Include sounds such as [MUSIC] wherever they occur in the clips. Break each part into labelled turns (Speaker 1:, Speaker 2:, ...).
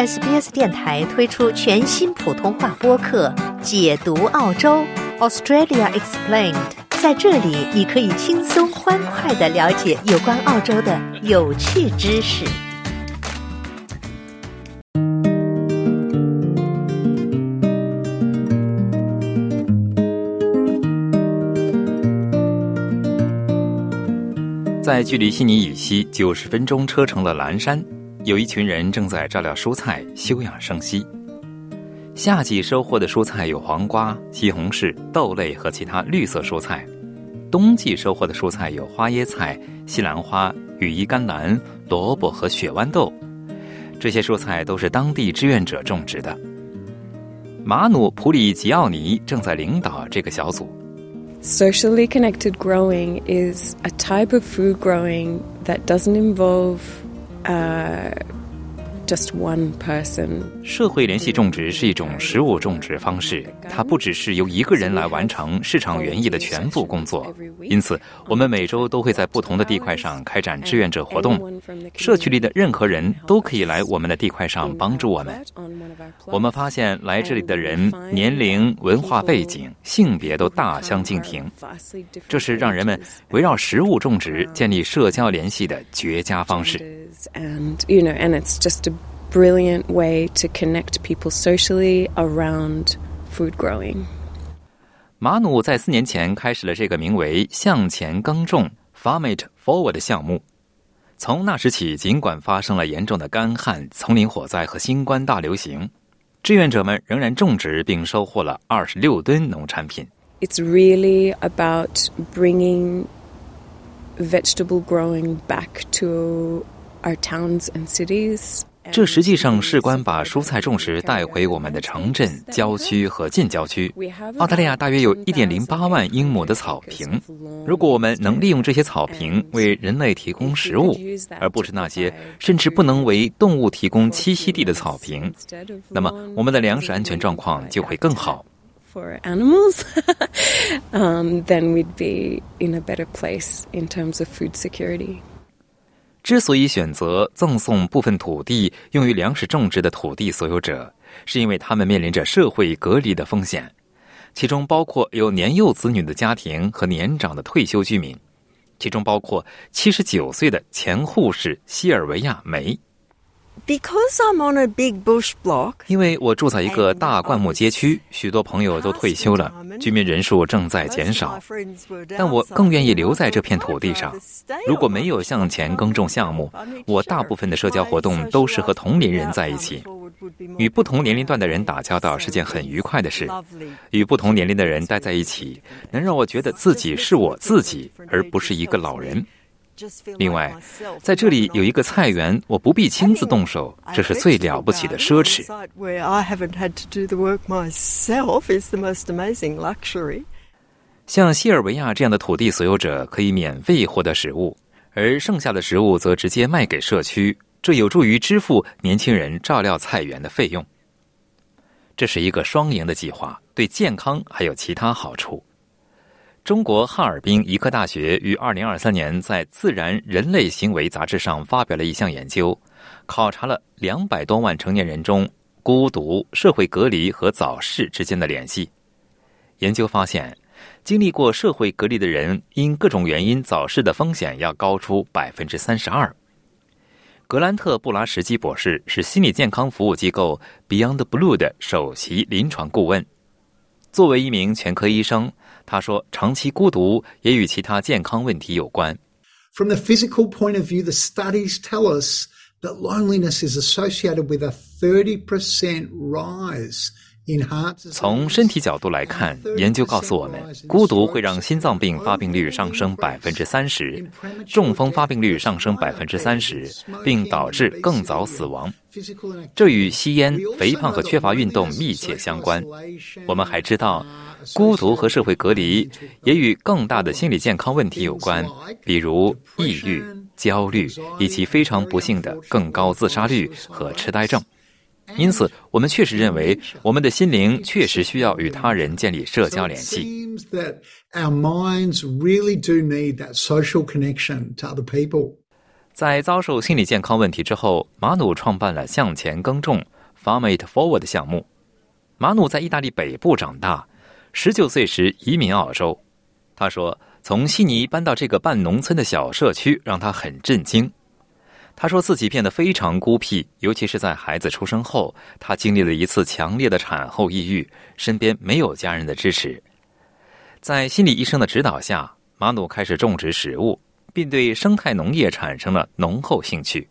Speaker 1: SBS 电台推出全新普通话播客《解读澳洲 Australia Explained》。在这里，你可以轻松欢快的了解有关澳洲的有趣知识。
Speaker 2: 在距离悉尼以西九十分钟车程的蓝山，有一群人正在照料蔬菜，休养生息。夏季收获的蔬菜有黄瓜、西红柿、豆类和其他绿色蔬菜；冬季收获的蔬菜有花椰菜、西兰花、羽衣甘蓝、萝卜和雪豌豆。这些蔬菜都是当地志愿者种植的。马努普里吉奥尼正在领导这个小组。
Speaker 3: Socially connected growing is a type of food growing that doesn't involve uh, just one person.
Speaker 2: 社会联系种植是一种食物种植方式，它不只是由一个人来完成市场园艺的全部工作。因此，我们每周都会在不同的地块上开展志愿者活动。社区里的任何人都可以来我们的地块上帮助我们。我们发现来这里的人年龄、文化背景、性别都大相径庭，这是让人们围绕食物种植建立社交联系的绝佳方式。
Speaker 3: And, you know, and it's just a brilliant way to connect people socially around food growing.
Speaker 2: 马努在四年前开始了这个名为“向前耕种 ”（Farm It Forward） 的项目。从那时起，尽管发生了严重的干旱、丛林火灾和新冠大流行，志愿者们仍然种植并收获了二十六吨农产品。
Speaker 3: It's really about bringing vegetable growing back to our towns and cities.
Speaker 2: 这实际上事关把蔬菜种植带回我们的城镇、郊区和近郊区。澳大利亚大约有1.08万英亩的草坪，如果我们能利用这些草坪为人类提供食物，而不是那些甚至不能为动物提供栖息地的草坪，那么我们的粮食安全状况就会更好。
Speaker 3: for animals, [LAUGHS] um, then we'd be in a better place in terms of food security.
Speaker 2: 之所以选择赠送部分土地用于粮食种植的土地所有者，是因为他们面临着社会隔离的风险，其中包括有年幼子女的家庭和年长的退休居民，其中包括七十九岁的前护士西尔维亚梅。
Speaker 4: Because I'm on a big bush block,
Speaker 2: 因为我住在一个大灌木街区，许多朋友都退休了，居民人数正在减少。但我更愿意留在这片土地上。如果没有向前耕种项目，我大部分的社交活动都是和同龄人在一起。与不同年龄段的人打交道是件很愉快的事。与不同年龄的人待在一起，能让我觉得自己是我自己，而不是一个老人。另外，在这里有一个菜园，我不必亲自动手，这是最了不起的奢侈。像西尔维亚这样的土地所有者可以免费获得食物，而剩下的食物则直接卖给社区，这有助于支付年轻人照料菜园的费用。这是一个双赢的计划，对健康还有其他好处。中国哈尔滨医科大学于二零二三年在《自然人类行为》杂志上发表了一项研究，考察了两百多万成年人中孤独、社会隔离和早逝之间的联系。研究发现，经历过社会隔离的人因各种原因早逝的风险要高出百分之三十二。格兰特·布拉什基博士是心理健康服务机构 Beyond Blue 的首席临床顾问。作为一名全科医生，他说，长期孤独也与其他健康问题有关。
Speaker 5: From the physical point of view, the studies tell us that loneliness is associated with a 30% rise in heart disease.
Speaker 2: 从身体角度来看，研究告诉我们，孤独会让心脏病发病率上升百分之三十，中风发病率上升百分之三十，并导致更早死亡。这与吸烟、肥胖和缺乏运动密切相关。我们还知道，孤独和社会隔离也与更大的心理健康问题有关，比如抑郁、焦虑以及非常不幸的更高自杀率和痴呆症。因此，我们确实认为，我们的心灵确实需要与他人建立社交联系。
Speaker 5: seems that our minds really do need that social connection to other people.
Speaker 2: 在遭受心理健康问题之后，马努创办了向前耕种 Farm It Forward 项目。马努在意大利北部长大，十九岁时移民澳洲。他说，从悉尼搬到这个半农村的小社区，让他很震惊。他说自己变得非常孤僻，尤其是在孩子出生后，他经历了一次强烈的产后抑郁，身边没有家人的支持。在心理医生的指导下，马努开始种植食物，并对生态农业产生了浓厚兴趣。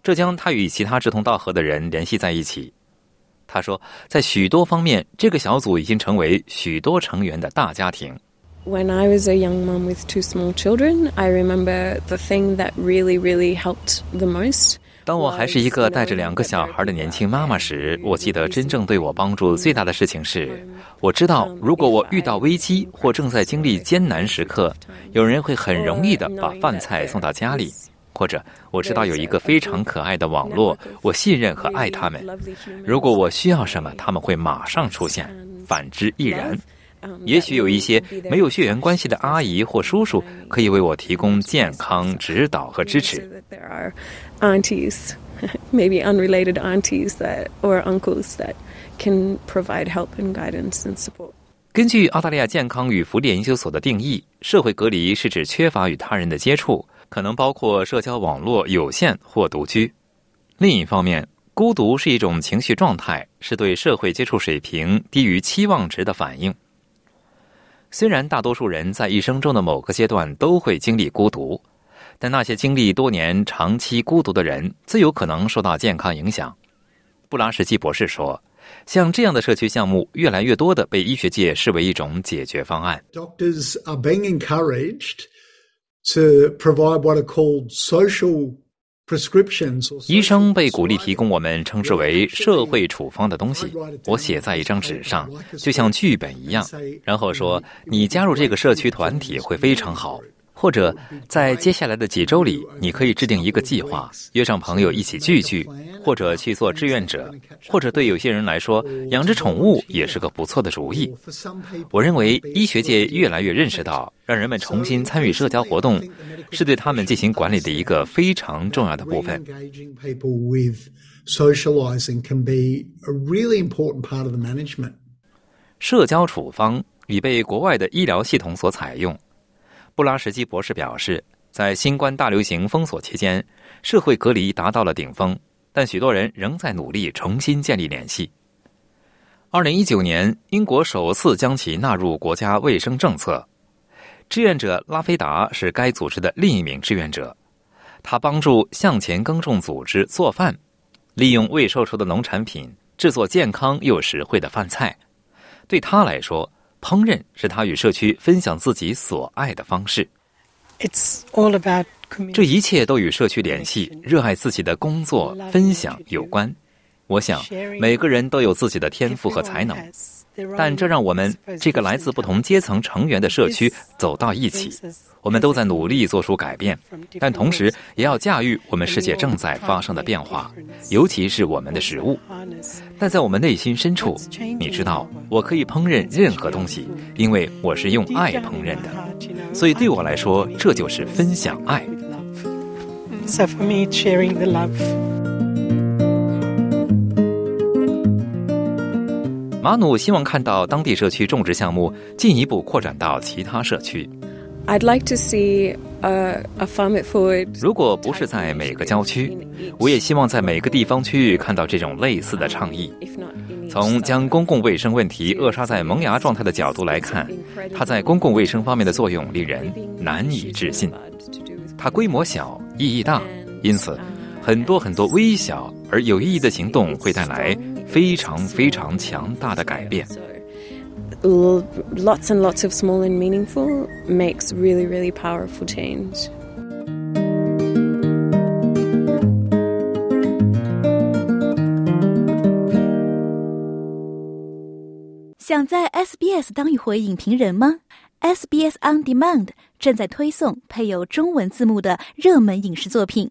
Speaker 2: 这将他与其他志同道合的人联系在一起。他说，在许多方面，这个小组已经成为许多成员的大家庭。
Speaker 3: When I was a young mum with two small children, I remember the thing that really, really helped the most.
Speaker 2: 当我还是一个带着两个小孩的年轻妈妈时，我记得真正对我帮助最大的事情是，我知道如果我遇到危机或正在经历艰难时刻，有人会很容易的把饭菜送到家里，或者我知道有一个非常可爱的网络，我信任和爱他们。如果我需要什么，他们会马上出现，反之亦然。也许有一些没有血缘关系的阿姨或叔叔可以为我提供健康指导和支持。
Speaker 3: Aunties, [LAUGHS] maybe unrelated aunties that or uncles that can provide help and guidance and support.
Speaker 2: 根据澳大利亚健康与福利研究所的定义，社会隔离是指缺乏与他人的接触，可能包括社交网络有限或独居。另一方面，孤独是一种情绪状态，是对社会接触水平低于期望值的反应。虽然大多数人在一生中的某个阶段都会经历孤独，但那些经历多年长期孤独的人最有可能受到健康影响。布拉什基博士说：“像这样的社区项目，越来越多的被医学界视为一种解决方案。”
Speaker 5: Doctors are being encouraged to provide what are called social
Speaker 2: 医生被鼓励提供我们称之为社会处方的东西，我写在一张纸上，就像剧本一样，然后说你加入这个社区团体会非常好。或者在接下来的几周里，你可以制定一个计划，约上朋友一起聚聚，或者去做志愿者，或者对有些人来说，养只宠物也是个不错的主意。我认为医学界越来越认识到，让人们重新参与社交活动，是对他们进行管理的一个非常重要的部分。社交处方已被国外的医疗系统所采用。布拉什基博士表示，在新冠大流行封锁期间，社会隔离达到了顶峰，但许多人仍在努力重新建立联系。二零一九年，英国首次将其纳入国家卫生政策。志愿者拉菲达是该组织的另一名志愿者，他帮助向前耕种组织做饭，利用未售出的农产品制作健康又实惠的饭菜。对他来说，烹饪是他与社区分享自己所爱的方式。
Speaker 4: It's all about
Speaker 2: 这一切都与社区联系、热爱自己的工作、分享有关。我想，每个人都有自己的天赋和才能。但这让我们这个来自不同阶层成员的社区走到一起，我们都在努力做出改变，但同时也要驾驭我们世界正在发生的变化，尤其是我们的食物。但在我们内心深处，你知道，我可以烹饪任何东西，因为我是用爱烹饪的。所以对我来说，这就是分享爱。
Speaker 4: So for me, sharing the love.
Speaker 2: 马努希望看到当地社区种植项目进一步扩展到其他社区。
Speaker 3: I'd like to see a, a farm it forward.
Speaker 2: 如果不是在每个郊区，我也希望在每个地方区域看到这种类似的倡议。从将公共卫生问题扼杀在萌芽状态的角度来看，它在公共卫生方面的作用令人难以置信。它规模小，意义大，因此很多很多微小而有意义的行动会带来。非常非常强大的改变。
Speaker 3: Lots and lots of small and meaningful makes really, really powerful change.
Speaker 1: 想在 SBS 当一回影评人吗？SBS On Demand 正在推送配有中文字幕的热门影视作品。